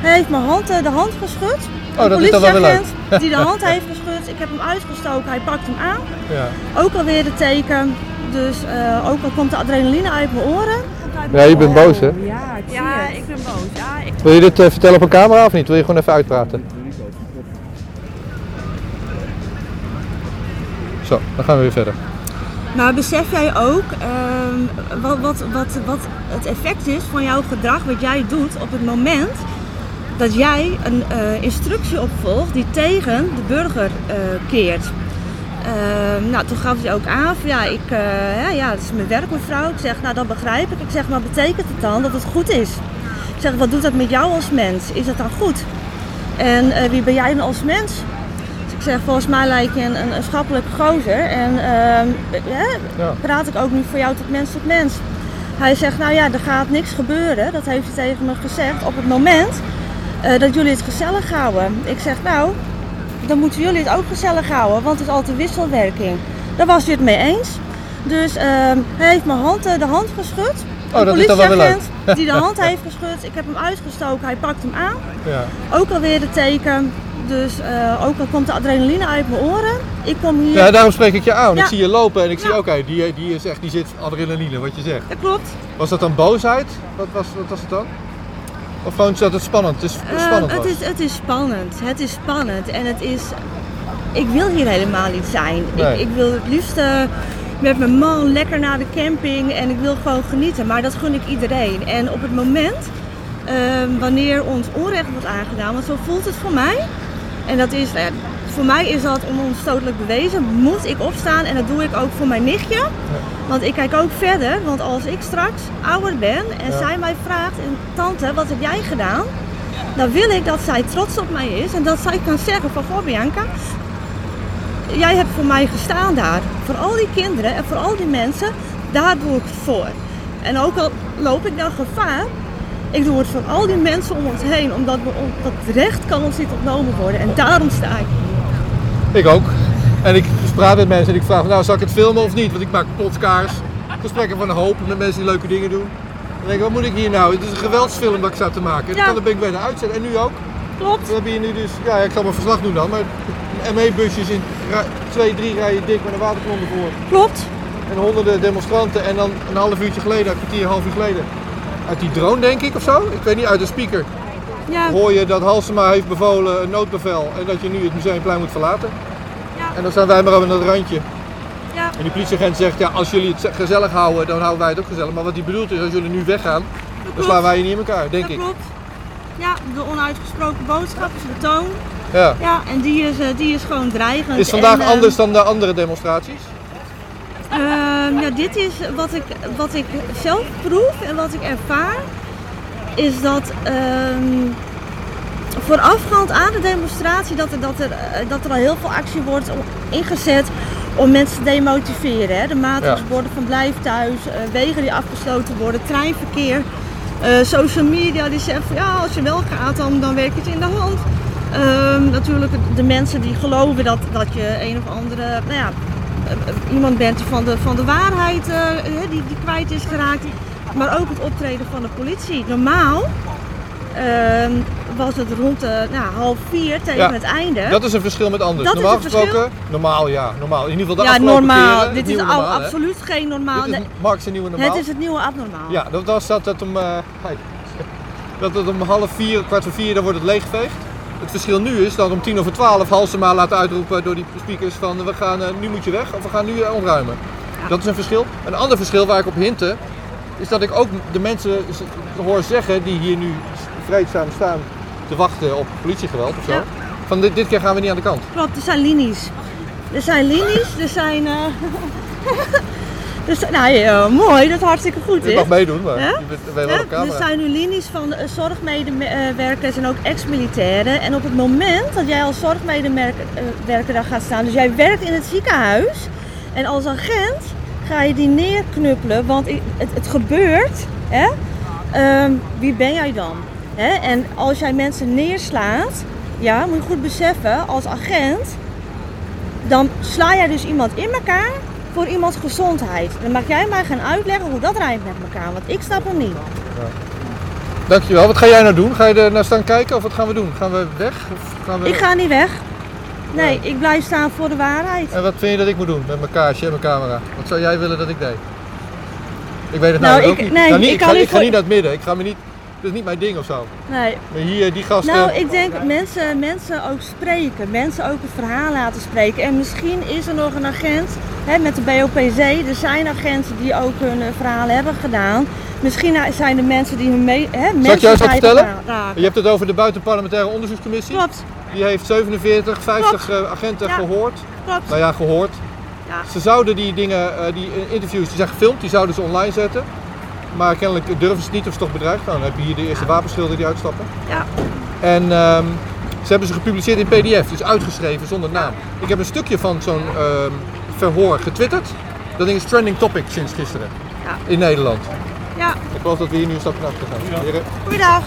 Hij heeft mijn hand, eh, de hand geschud. Oh, Een dat is dan wel weer leuk. politieagent die de hand heeft geschud. Ik heb hem uitgestoken, hij pakt hem aan. Ja. Ook alweer de teken. Dus eh, ook al komt de adrenaline uit mijn oren. ja, je bent boos hè? Ja, ik zie Ja, het. ik ben boos. Ja, ik... Wil je dit eh, vertellen op een camera of niet? Wil je gewoon even uitpraten? Zo, dan gaan we weer verder. Maar besef jij ook ehm, wat, wat, wat, wat het effect is van jouw gedrag, wat jij doet op het moment dat jij een eh, instructie opvolgt die tegen de burger eh, keert? Ehm, nou, toen gaf hij ook aan van ja, ik, eh, hè, ja, het is mijn werk mevrouw. Ik zeg, nou dat begrijp ik. Ik zeg, maar betekent het dan dat het goed is? Ik zeg, wat doet dat met jou als mens? Is dat dan goed? En eh, wie ben jij dan als mens? Dus ik zeg, volgens mij lijk je een, een, een schappelijke gozer. En ehm, ja, Ja. praat ik ook nu van jou tot mens tot mens. Hij zegt, nou ja, er gaat niks gebeuren. Dat heeft hij tegen me gezegd op het moment eh, dat jullie het gezellig houden. Ik zeg, nou, dan moeten jullie het ook gezellig houden, want het is altijd wisselwerking. Daar was hij het mee eens. Dus ehm, hij heeft mijn hand, eh, de hand geschud. Oh, dat is dan wel weer leuk. politieagent die de hand heeft geschud. Ik heb hem uitgestoken, hij pakt hem aan. Ja. Ook alweer de teken. Dus eh, ook al komt de adrenaline uit mijn oren. Ik kom hier. ja, daarom spreek ik je aan. Ik zie je lopen en ik zie, oké, die, die is echt, die zit adrenaline, wat je zegt. Dat klopt. Was dat dan boosheid? Wat was, wat was het dan? Of gewoon dat het spannend, het is Eh, spannend het, is, het is spannend. Het is spannend. En het is. Ik wil hier helemaal niet zijn. Nee. Ik, ik wil het liefst eh, met mijn man lekker naar de camping en ik wil gewoon genieten. Maar dat gun ik iedereen. En op het moment ehm, wanneer ons onrecht wordt aangedaan, want zo voelt het voor mij. En dat is, nou voor mij is dat onomstotelijk bewezen. Moet ik opstaan en dat doe ik ook voor mijn nichtje. Want ik kijk ook verder, want als ik straks ouder ben en Ja. zij mij vraagt, en tante, wat heb jij gedaan? Dan wil ik dat zij trots op mij is en dat zij kan zeggen van, goh Bianca, jij hebt voor mij gestaan daar. Voor al die kinderen en voor al die mensen, daar doe ik het voor. En ook al loop ik dan gevaar, ik doe het voor al die mensen om ons heen, omdat we, dat recht kan ons niet ontnomen worden. En daarom sta ik. Ik ook. En ik praat met mensen en ik vraag, nou zal ik het filmen of niet? Want ik maak podcasts, gesprekken van de hoop met mensen die leuke dingen doen. Dan denk ik, wat moet ik hier nou? Het is een geweldsfilm dat ik sta te maken. Ja. kan de ben ik bijna uitzetten. En nu ook. Klopt. We hebben hier nu dus, ja ik zal mijn verslag doen dan, maar ME-busjes in twee, drie rijen dik met een waterkanon ervoor. Klopt. En honderden demonstranten en dan een half uurtje geleden, een kwartier, een half uur geleden. Uit die drone denk ik of zo? Ik weet niet, uit de speaker. Ja, Hoor je dat Halsema heeft bevolen, een noodbevel, en dat je nu het museumplein moet verlaten. Ja. En dan staan wij maar aan het randje. ja. En die politieagent zegt, ja, als jullie het gezellig houden, dan houden wij het ook gezellig. Maar wat hij bedoelt is, als jullie nu weggaan, dan klopt. slaan wij je niet in elkaar, denk dat ik. klopt. Ja, de onuitgesproken boodschap is de toon. Ja. Ja, en die is, eh, die is gewoon dreigend. Is vandaag En, eh, anders dan de andere demonstraties? Ehm, ja, dit is wat ik, wat ik zelf proef en wat ik ervaar. Is dat ehm, voorafgaand aan de demonstratie dat er, dat, er, eh, dat er al heel veel actie wordt ingezet om mensen te demotiveren. Hè. De maatregelsborden van blijf thuis, eh, wegen die afgesloten worden, treinverkeer. eh, social media die zeggen van ja, als je wel gaat dan, dan werkt het in de hand. Ehm, natuurlijk de mensen die geloven dat, dat je een of andere, nou ja, iemand bent die van de, van de waarheid die, die kwijt is geraakt. Maar ook het optreden van de politie. Normaal ehm, was het rond de nou, half vier tegen Ja, het einde. Dat is een verschil met anders. Dat is normaal gesproken, normaal ja, normaal. In ieder geval de ja, normaal. keren, Dit is al absoluut geen normaal. Dit is Marx een nieuwe normaal. het is het nieuwe abnormaal. Ja, dat was dat het om, eh, hi. dat het om half vier, kwart voor vier, dan wordt het leeggeveegd. Het verschil nu is dat om tien over twaalf Halsema laat uitroepen door die speakers van we gaan, eh, nu moet je weg of we gaan nu eh, ontruimen. Dat is een verschil. Een ander verschil waar ik op hintte, is dat ik ook de mensen hoor zeggen die hier nu vreedzaam staan te wachten op politiegeweld of zo. Ja. Van dit, dit keer gaan we niet aan de kant. Klopt, er zijn linies. Er zijn linies, er zijn. eh dus, nou ja, mooi, dat is hartstikke goed. Je hè? mag meedoen, maar Hè? je bent wel op camera. Er zijn nu linies van eh, zorgmedewerkers en ook ex-militairen. En op het moment dat jij als zorgmedewerker daar gaat staan, dus jij werkt in het ziekenhuis. En als agent ga je die neerknuppelen, want het, het gebeurt. Hè? Ehm, wie ben jij dan? Hè? En als jij mensen neerslaat, ja, moet je goed beseffen, als agent, dan sla jij dus iemand in elkaar voor iemands gezondheid. Dan mag jij mij gaan uitleggen hoe dat rijmt met elkaar, want ik snap hem niet. Dankjewel. Wat ga jij nou doen? Ga je er naar staan kijken of wat gaan we doen? Gaan we weg? Of gaan we... Ik ga niet weg. Nee, ik blijf staan voor de waarheid. En wat vind je dat ik moet doen met mijn kaarsje en mijn camera? Wat zou jij willen dat ik deed? Ik weet het Nou, ook niet. nee, nou, niet ik ik, ga, niet ik ga niet naar het midden. Ik ga me niet... Dat is niet mijn ding of zo. Nee. Maar hier, die gasten... Nou, ik denk mensen, mensen ook spreken. Mensen ook het verhaal laten spreken. En misschien is er nog een agent hè, met de BOPC. Er zijn agenten die ook hun eh, verhaal hebben gedaan. Misschien zijn er mensen die hun mee, hè, Zal ik jou eens wat vertellen? Je hebt het over de buitenparlementaire onderzoekscommissie. Klopt, Die heeft 47, 50 eh, agenten Ja. gehoord. klopt. Nou ja, gehoord. Ja. Ze zouden die dingen, eh, die interviews, die zijn gefilmd, die zouden ze online zetten. Maar kennelijk durven ze het niet of ze toch bedreigd. Nou, dan heb je hier de eerste wapenschilder die uitstappen. Ja. En ehm, ze hebben ze gepubliceerd in PDF, dus uitgeschreven zonder naam. Ik heb een stukje van zo'n ehm, verhoor getwitterd. Dat ding is trending topic sinds gisteren. Ja. In Nederland. ja. Ik geloof dat we hier nu een stapje naar achter gaan. Heren, Goeiedag.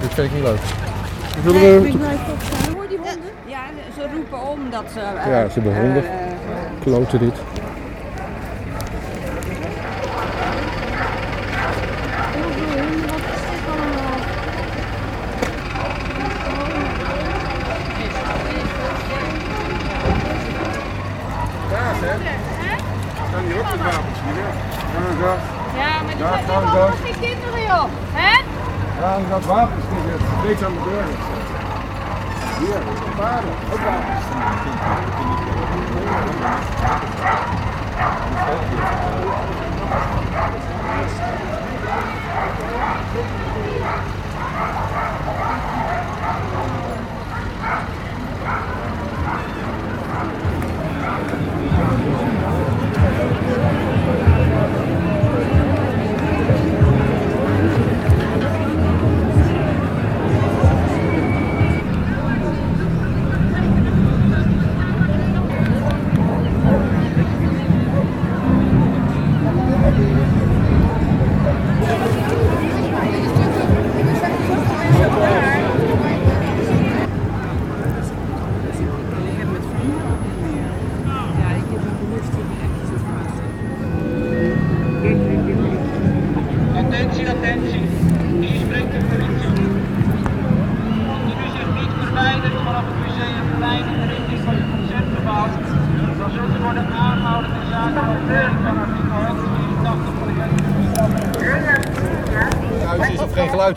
dit vind ik niet leuk. Nee, ik ben. Hoor die honden? Ja, ze roepen om dat ze... eh, Ja, ze hebben honden. eh, Kloten dit. Ja, maar die we allemaal geen kinderen, joh. Hè? Ja, dat wapens die het steeds aan de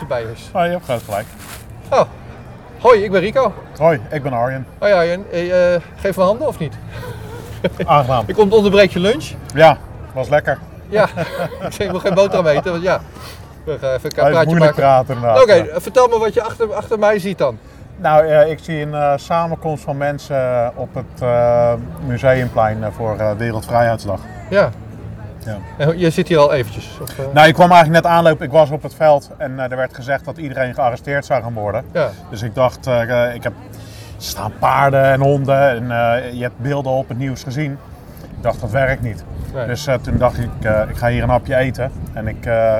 geluid erbij is. Ah, je hebt groot gelijk. Oh, hoi, ik ben Rico. Hoi, ik ben Arjen. Oh ja, Jan, eh, eh, geef me handen of niet? Aangenaam. Ik kom onderbreek je lunch. Ja, was lekker. Ja, ik wil geen boterham eten, want ja. We gaan even een praatje moeilijk maken. praten. Oké, Ja. eh, vertel me wat je achter, achter mij ziet dan. Nou, eh, ik zie een samenkomst van mensen op het museumplein voor Wereldvrijheidsdag. Ja. Ja. En je zit hier al eventjes. Of, eh, Nou, ik kwam eigenlijk net aanlopen. Ik was op het veld en eh, er werd gezegd dat iedereen gearresteerd zou gaan worden. Ja. Dus ik dacht, eh, ik heb, er staan paarden en honden en je hebt beelden op het nieuws gezien. Ik dacht, dat werkt niet. Nee. Dus toen dacht ik, ik ga hier een hapje eten en ik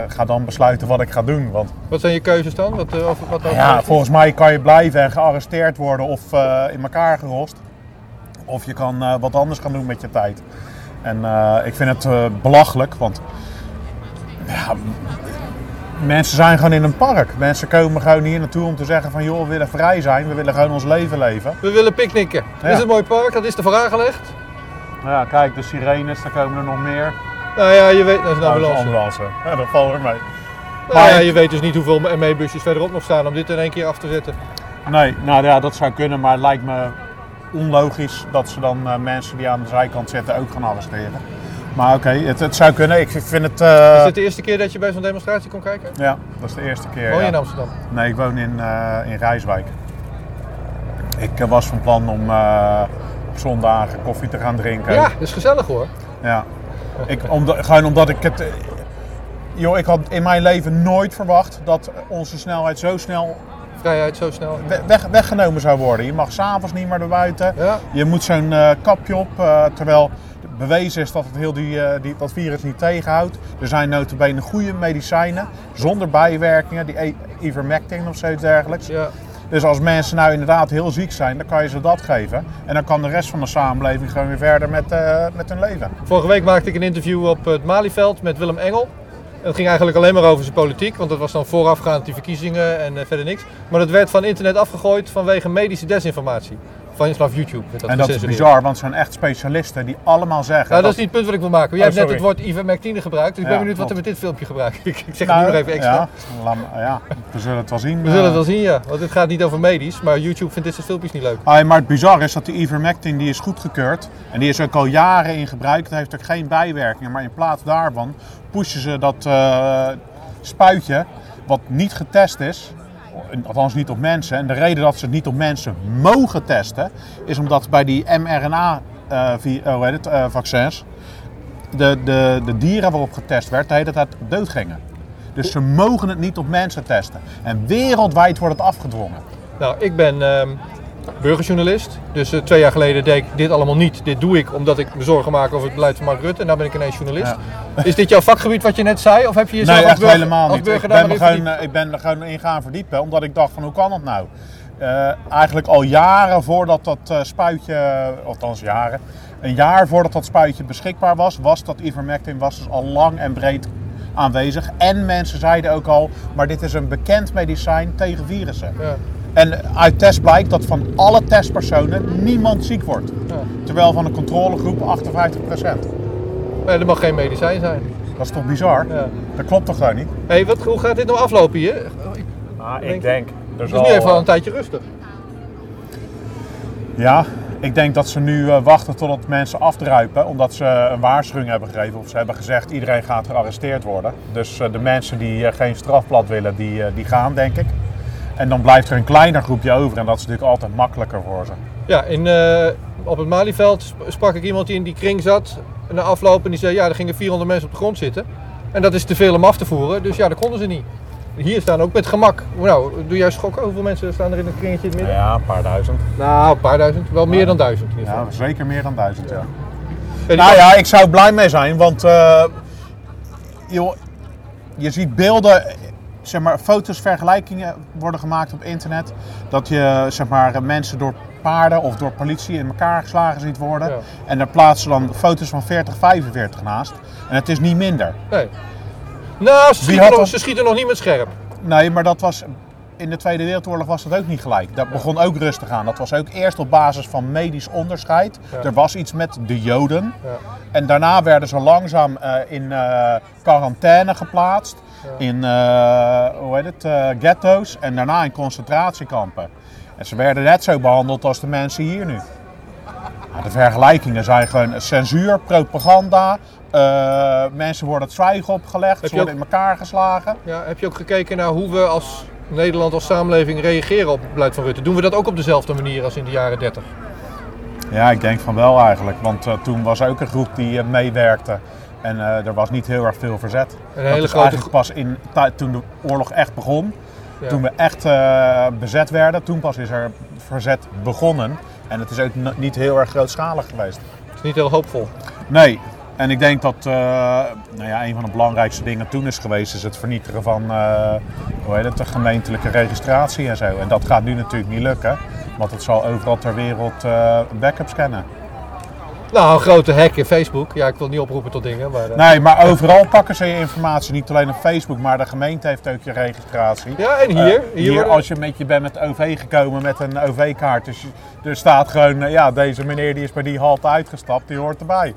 ga dan besluiten wat ik ga doen. Want Wat zijn je keuzes dan? Wat, over, wat ja, volgens mij kan je blijven en gearresteerd worden of in elkaar gerost. Of je kan wat anders gaan doen met je tijd. En eh, ik vind het eh, belachelijk, want ja, mensen zijn gewoon in een park. Mensen komen gewoon hier naartoe om te zeggen van joh, we willen vrij zijn, we willen gewoon ons leven leven. We willen picknicken. Ja. Dit is een mooi park, dat is voor aangelegd. Nou ja, kijk, de sirenes, daar komen er nog meer. Nou ja, je weet, dat is een Nou, dat is ambulance. een ambulance. Ja, dat valt er mee. Nou Maar- ja, je weet dus niet hoeveel ME-busjes verderop nog staan om dit in één keer af te zetten. Nee, nou ja, dat zou kunnen, maar het lijkt me onlogisch dat ze dan eh, mensen die aan de zijkant zitten ook gaan arresteren. Maar oké, het, het zou kunnen. Ik vind het. eh, Is dit de eerste keer dat je bij zo'n demonstratie kon kijken? Ja, dat is de eerste keer. Woon je ja. in Amsterdam? Nee, ik woon in, eh, in Rijswijk. Ik was van plan om op zondagen koffie te gaan drinken. Ja, dat is gezellig hoor. Ja. Ik, omdat, gewoon omdat ik het. Joh, ik had in mijn leven nooit verwacht dat onze snelheid zo snel Vrijheid zo snel. we- weg, weggenomen zou worden. Je mag s'avonds niet meer naar buiten. Ja. Je moet zo'n eh, kapje op, eh, terwijl bewezen is dat het heel die, eh, die, dat virus niet tegenhoudt. Er zijn notabene goede medicijnen, zonder bijwerkingen, die i- ivermectin of zoiets dergelijks. Ja. Dus als mensen nou inderdaad heel ziek zijn, dan kan je ze dat geven. En dan kan de rest van de samenleving gewoon weer verder met, met hun leven. Vorige week maakte ik een interview op het Malieveld met Willem Engel. Het ging eigenlijk alleen maar over zijn politiek, want dat was dan voorafgaand die verkiezingen en eh, verder niks. Maar dat werd van internet afgegooid vanwege medische desinformatie. Van vanaf YouTube. werd En dat is bizar, want het zijn echt specialisten die allemaal zeggen... Nou, dat is niet het punt wat ik wil maken. Jij Oh, hebt net het woord ivermectine gebruikt, dus ik ben benieuwd wat er klopt. met dit filmpje gebruikt. ik zeg Nou, het nu nog even extra. Ja, we zullen het wel zien. We zullen eh. het wel zien, ja. Want het gaat niet over medisch, maar YouTube vindt dit soort filmpjes niet leuk. Ah, maar het bizar is dat die ivermectin die is goedgekeurd. En die is ook al jaren in gebruik. Het heeft ook geen bijwerkingen. Maar in plaats daarvan pushen ze dat eh, spuitje, wat niet getest is. Althans niet op mensen. En de reden dat ze het niet op mensen mogen testen, is omdat bij die mRNA-vaccins de, de, de dieren waarop getest werd, de hele tijd doodgingen. Dus ze mogen het niet op mensen testen. En wereldwijd wordt het afgedwongen. Nou, ik ben ehm, burgerjournalist. Dus eh, twee jaar geleden deed ik dit allemaal niet. Dit doe ik omdat ik me zorgen maak over het beleid van Mark Rutte. En nu ben ik ineens journalist. Is dit jouw vakgebied wat je net zei? Of heb je jezelf Nee, echt burger, helemaal niet. Ik daar ben, er gewoon, verdiept? eh, ik ben er gewoon in gaan verdiepen, omdat ik dacht van hoe kan dat nou? Eh, eigenlijk al jaren voordat dat spuitje, althans jaren, een jaar voordat dat spuitje beschikbaar was, was dat ivermectin was dus al lang en breed aanwezig. En mensen zeiden ook al, maar dit is een bekend medicijn tegen virussen. Ja. En uit test blijkt dat van alle testpersonen niemand ziek wordt. Ja. Terwijl van een controlegroep 58%. Nee, dat mag geen medicijn zijn. Dat is toch bizar? Ja. Dat klopt toch gewoon niet? Hey, wat, hoe gaat dit nou aflopen hier? Ah, denk- ik denk. Het is nu even al een tijdje rustig. Ja, ik denk dat ze nu eh, wachten totdat mensen afdruipen, omdat ze een waarschuwing hebben gegeven. Of ze hebben gezegd iedereen gaat gearresteerd worden. Dus eh, de mensen die eh, geen strafblad willen, die, eh, die gaan denk ik. En dan blijft er een kleiner groepje over en dat is natuurlijk altijd makkelijker voor ze. Ja, in, eh, op het Malieveld sp- sprak ik iemand die in die kring zat. Na afloop en die zei, ja, er gingen 400 mensen op de grond zitten. En dat is te veel om af te voeren, dus ja, dat konden ze niet. Hier staan ook met gemak. Nou, doe jij schokken? Hoeveel mensen staan er in het kringetje in het midden? Ja, een paar duizend. Nou, een paar duizend. Wel meer dan duizend in ieder Ja, zeker meer dan duizend, ja. Nou ja, ik zou blij mee zijn, want eh, joh, je ziet beelden, zeg maar, foto's, vergelijkingen worden gemaakt op internet. Dat je zeg maar, mensen door paarden of door politie in elkaar geslagen ziet worden. Ja. En daar plaatsen dan foto's van 40, 45 naast. En het is niet minder. Nee. Nou, ze schieten, nog, ze schieten nog niet met scherp. Nee, maar dat was. In de Tweede Wereldoorlog was dat ook niet gelijk. Dat begon ook rustig aan. Dat was ook eerst op basis van medisch onderscheid. Ja. Er was iets met de Joden. Ja. En daarna werden ze langzaam eh, in eh, quarantaine geplaatst. In eh, hoe heet het, eh, ghetto's. En daarna in concentratiekampen. En ze werden net zo behandeld als de mensen hier nu. Nou, de vergelijkingen zijn gewoon censuur, propaganda. eh, mensen worden het zwijgen opgelegd. Heb Ze worden in elkaar geslagen. Ja, heb je ook gekeken naar hoe we als Nederland, als samenleving reageren op het beleid van Rutte? Doen we dat ook op dezelfde manier als in de jaren 30? Ja, ik denk van wel eigenlijk. Want toen was er ook een groep die meewerkte. En eh, er was niet heel erg veel verzet. Een dat hele is grote eigenlijk pas in, toen de oorlog echt begon. Ja. Toen we echt eh, bezet werden. Toen pas is er verzet begonnen. En het is ook niet heel erg grootschalig geweest. Het is niet heel hoopvol. Nee. En ik denk dat eh, nou ja, een van de belangrijkste dingen toen is geweest, is het vernietigen van hoe heet het, de gemeentelijke registratie en zo. En dat gaat nu natuurlijk niet lukken, want het zal overal ter wereld backups kennen. Nou, een grote hack in Facebook. Ja, ik wil niet oproepen tot dingen, maar... eh, Nee, maar overal pakken ze je informatie. Niet alleen op Facebook, maar de gemeente heeft ook je registratie. Ja, en hier? Eh, hier als je met je bent met OV gekomen met een OV-kaart. Dus je- er staat gewoon, eh, ja, deze meneer die is bij die halte uitgestapt, die hoort erbij.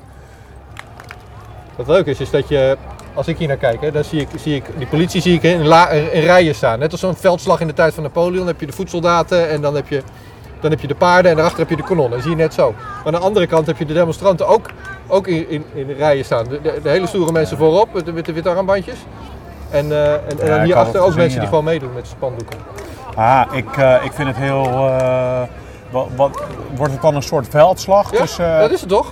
Wat leuk is, is dat je, als ik hier naar kijk, hè, dan zie ik, zie ik die politie zie ik in, la- in rijen staan. Net als zo'n veldslag in de tijd van Napoleon. Dan heb je de voedsoldaten en dan heb je, dan heb je de paarden en daarachter heb je de kanonnen. Zie je net zo. Maar aan de andere kant heb je de demonstranten ook, ook in, in, in rijen staan. De, de, de hele stoere mensen voorop, met de witte, witte armbandjes. En, eh, en, en dan hierachter ook mensen die gewoon meedoen met spandoeken. Ah, ik, eh, ik vind het heel... eh, wat, wat, wordt het dan een soort veldslag? Ja, tussen, dat is het toch?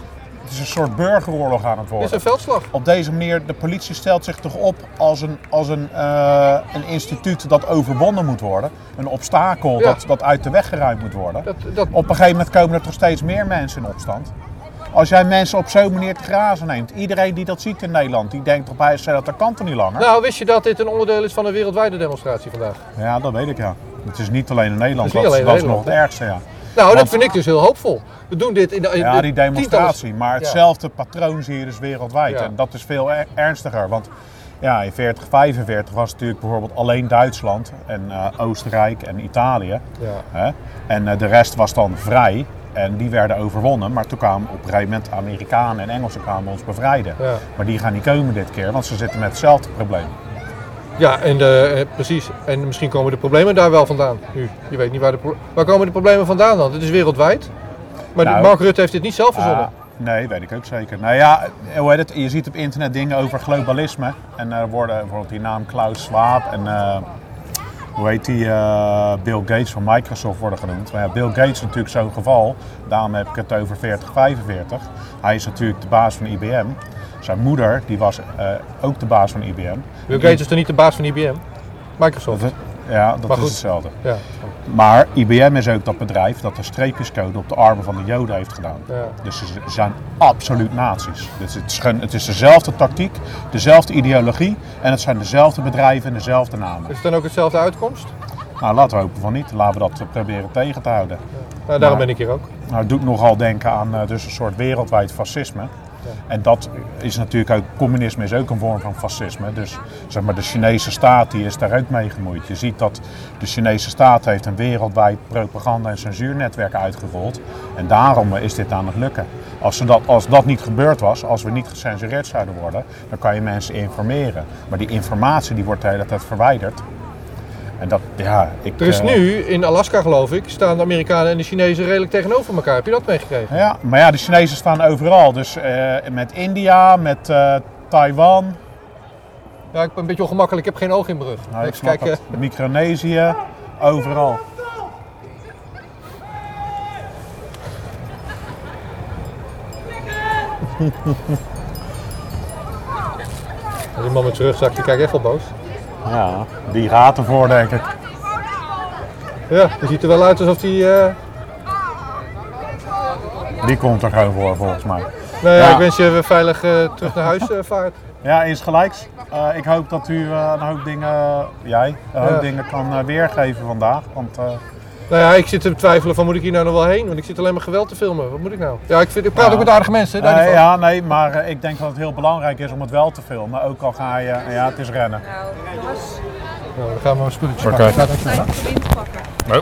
Het is een soort burgeroorlog aan het Het worden. is een veldslag. Op deze manier, de politie stelt zich toch op als een, als een, eh, een instituut dat overwonnen moet worden. Een obstakel Ja. dat, dat uit de weg geruimd moet worden. Dat, dat, Op een gegeven moment komen er toch steeds meer mensen in opstand. Als jij mensen op zo'n manier te grazen neemt, iedereen die dat ziet in Nederland, die denkt op hij dat dat kan toch niet langer? nou, wist je dat dit een onderdeel is van een wereldwijde demonstratie vandaag? Ja, dat weet ik ja. Het is niet alleen in Nederland, dat, is- dat is nog het ergste ja. Nou, dat vind ik dus heel hoopvol. We doen dit in de in Ja, die tientallen- demonstratie. Maar Ja. hetzelfde patroon zie je dus wereldwijd. Ja. En dat is veel er- ernstiger. Want Ja, in 40, 45 was natuurlijk bijvoorbeeld alleen Duitsland en eh, Oostenrijk en Italië. Ja. Hè? En eh, de rest was dan vrij en die werden overwonnen. Maar toen kwamen op een gegeven moment Amerikanen en Engelsen kwamen ons bevrijden. Ja. Maar die gaan niet komen dit keer, want ze zitten met hetzelfde probleem. Ja, en de, eh, precies. En misschien komen de problemen daar wel vandaan. Nu, je weet niet waar de Waar komen de problemen vandaan dan? Het is wereldwijd. Maar Nou, Mark Rutte heeft dit niet zelf verzonnen. Ah, nee, weet ik ook zeker. Nou ja, hoe heet het? je ziet op internet dingen over globalisme. En er worden bijvoorbeeld die naam Klaus Schwab en eh, hoe heet die eh, Bill Gates van Microsoft worden genoemd. Maar ja, Bill Gates is natuurlijk zo'n geval. Daarom heb ik het over 40, 45. Hij is natuurlijk de baas van IBM. Zijn moeder die was eh, ook de baas van IBM. Bill Gates is toch niet de baas van IBM? Microsoft. Dat is- ja, dat Maar is goed. hetzelfde. Ja. Maar IBM is ook dat bedrijf dat de streepjescode op de armen van de Joden heeft gedaan. Ja. Dus ze zijn absoluut nazi's. Dus het, is, het is dezelfde tactiek, dezelfde ideologie en het zijn dezelfde bedrijven en dezelfde namen. Is het dan ook hetzelfde uitkomst? Nou, laten we hopen van niet. Laten we dat eh, proberen tegen te houden. Nou, daarom Maar- ben ik hier ook. Nou, het doet nogal denken aan eh, dus een soort wereldwijd fascisme. En dat is natuurlijk ook, communisme is ook een vorm van fascisme. Dus zeg maar, de Chinese staat die is daar ook mee gemoeid. Je ziet dat de Chinese staat heeft een wereldwijd propaganda- en censuurnetwerk uitgerold. En daarom is dit aan het lukken. Als, dat, als dat niet gebeurd was, als we niet gecensureerd zouden worden, dan kan je mensen informeren. Maar die informatie die wordt de hele tijd verwijderd. En dat, ja, ik... Er is eh, nu, in Alaska geloof ik, staan de Amerikanen en de Chinezen redelijk tegenover elkaar. Heb je dat meegekregen? Ja, maar ja, de Chinezen staan overal. Dus eh, met India, met eh, Taiwan, Ja, ik ben een beetje ongemakkelijk. Ik heb geen oog in mijn rug. nou, ik snap kijken. het. Micronesië, overal. Die man met zijn rugzak, die kijkt echt wel boos. Ja, die gaat ervoor, denk ik. Ja, die ziet er wel uit alsof hij... eh Die komt er gewoon voor, volgens mij. Nou ja, Ja. ik wens je weer veilig eh, terug naar huis eh, vaart. Ja, eens gelijks. Ik hoop dat u een hoop dingen, jij, een hoop Ja. dingen kan weergeven vandaag. Want Nou ja, ik zit te twijfelen van moet ik hier nou nog wel heen? Want ik zit alleen maar geweld te filmen. Wat moet ik nou? Ja, ik, vind, ik praat Ja. ook met aardige mensen. Daar niet eh, ja, nee, maar eh, ik denk dat het heel belangrijk is om het wel te filmen. Ook al ga je, ja, het is rennen. Nou, dan gaan we een spulletje Oké. pakken. Gaat dat goed, hè?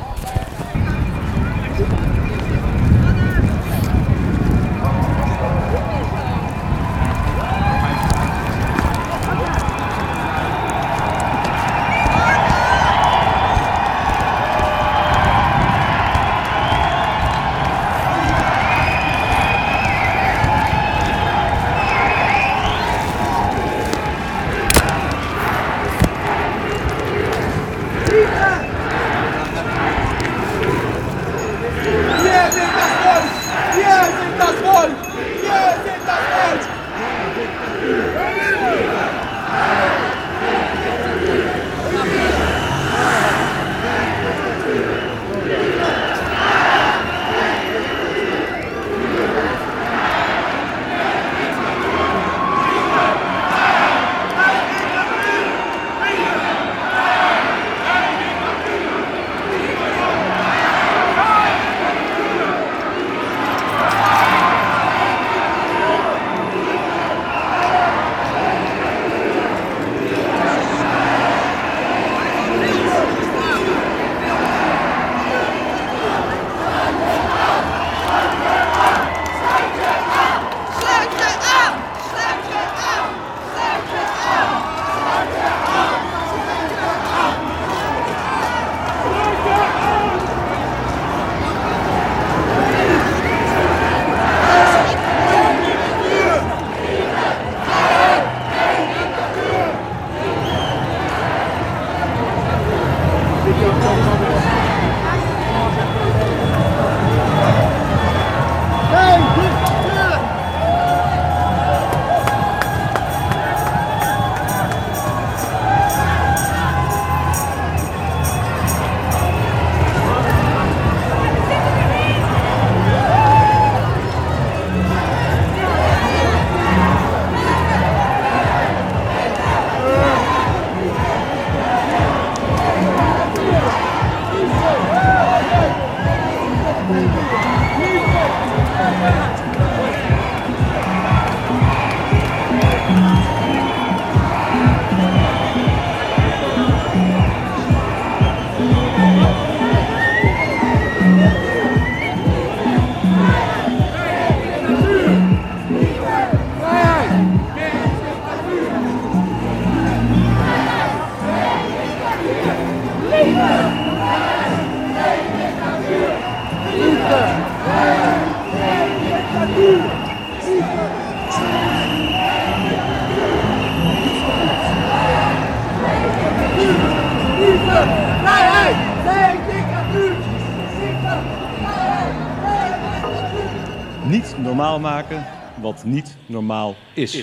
Wat niet normaal is.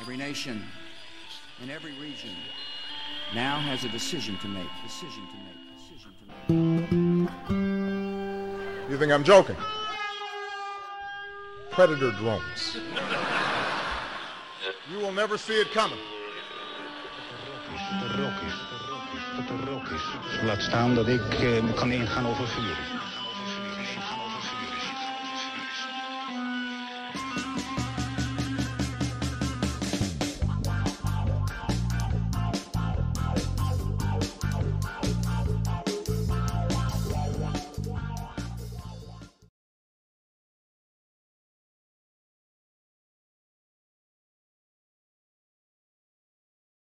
Every nation in every region now has a decision to make. Decision to make. Decision to make. You think I'm joking? Predator drones. You will never see it coming. Dat er is. Dat er rook is. Laat staan dat ik eh, kan ingaan over vuur.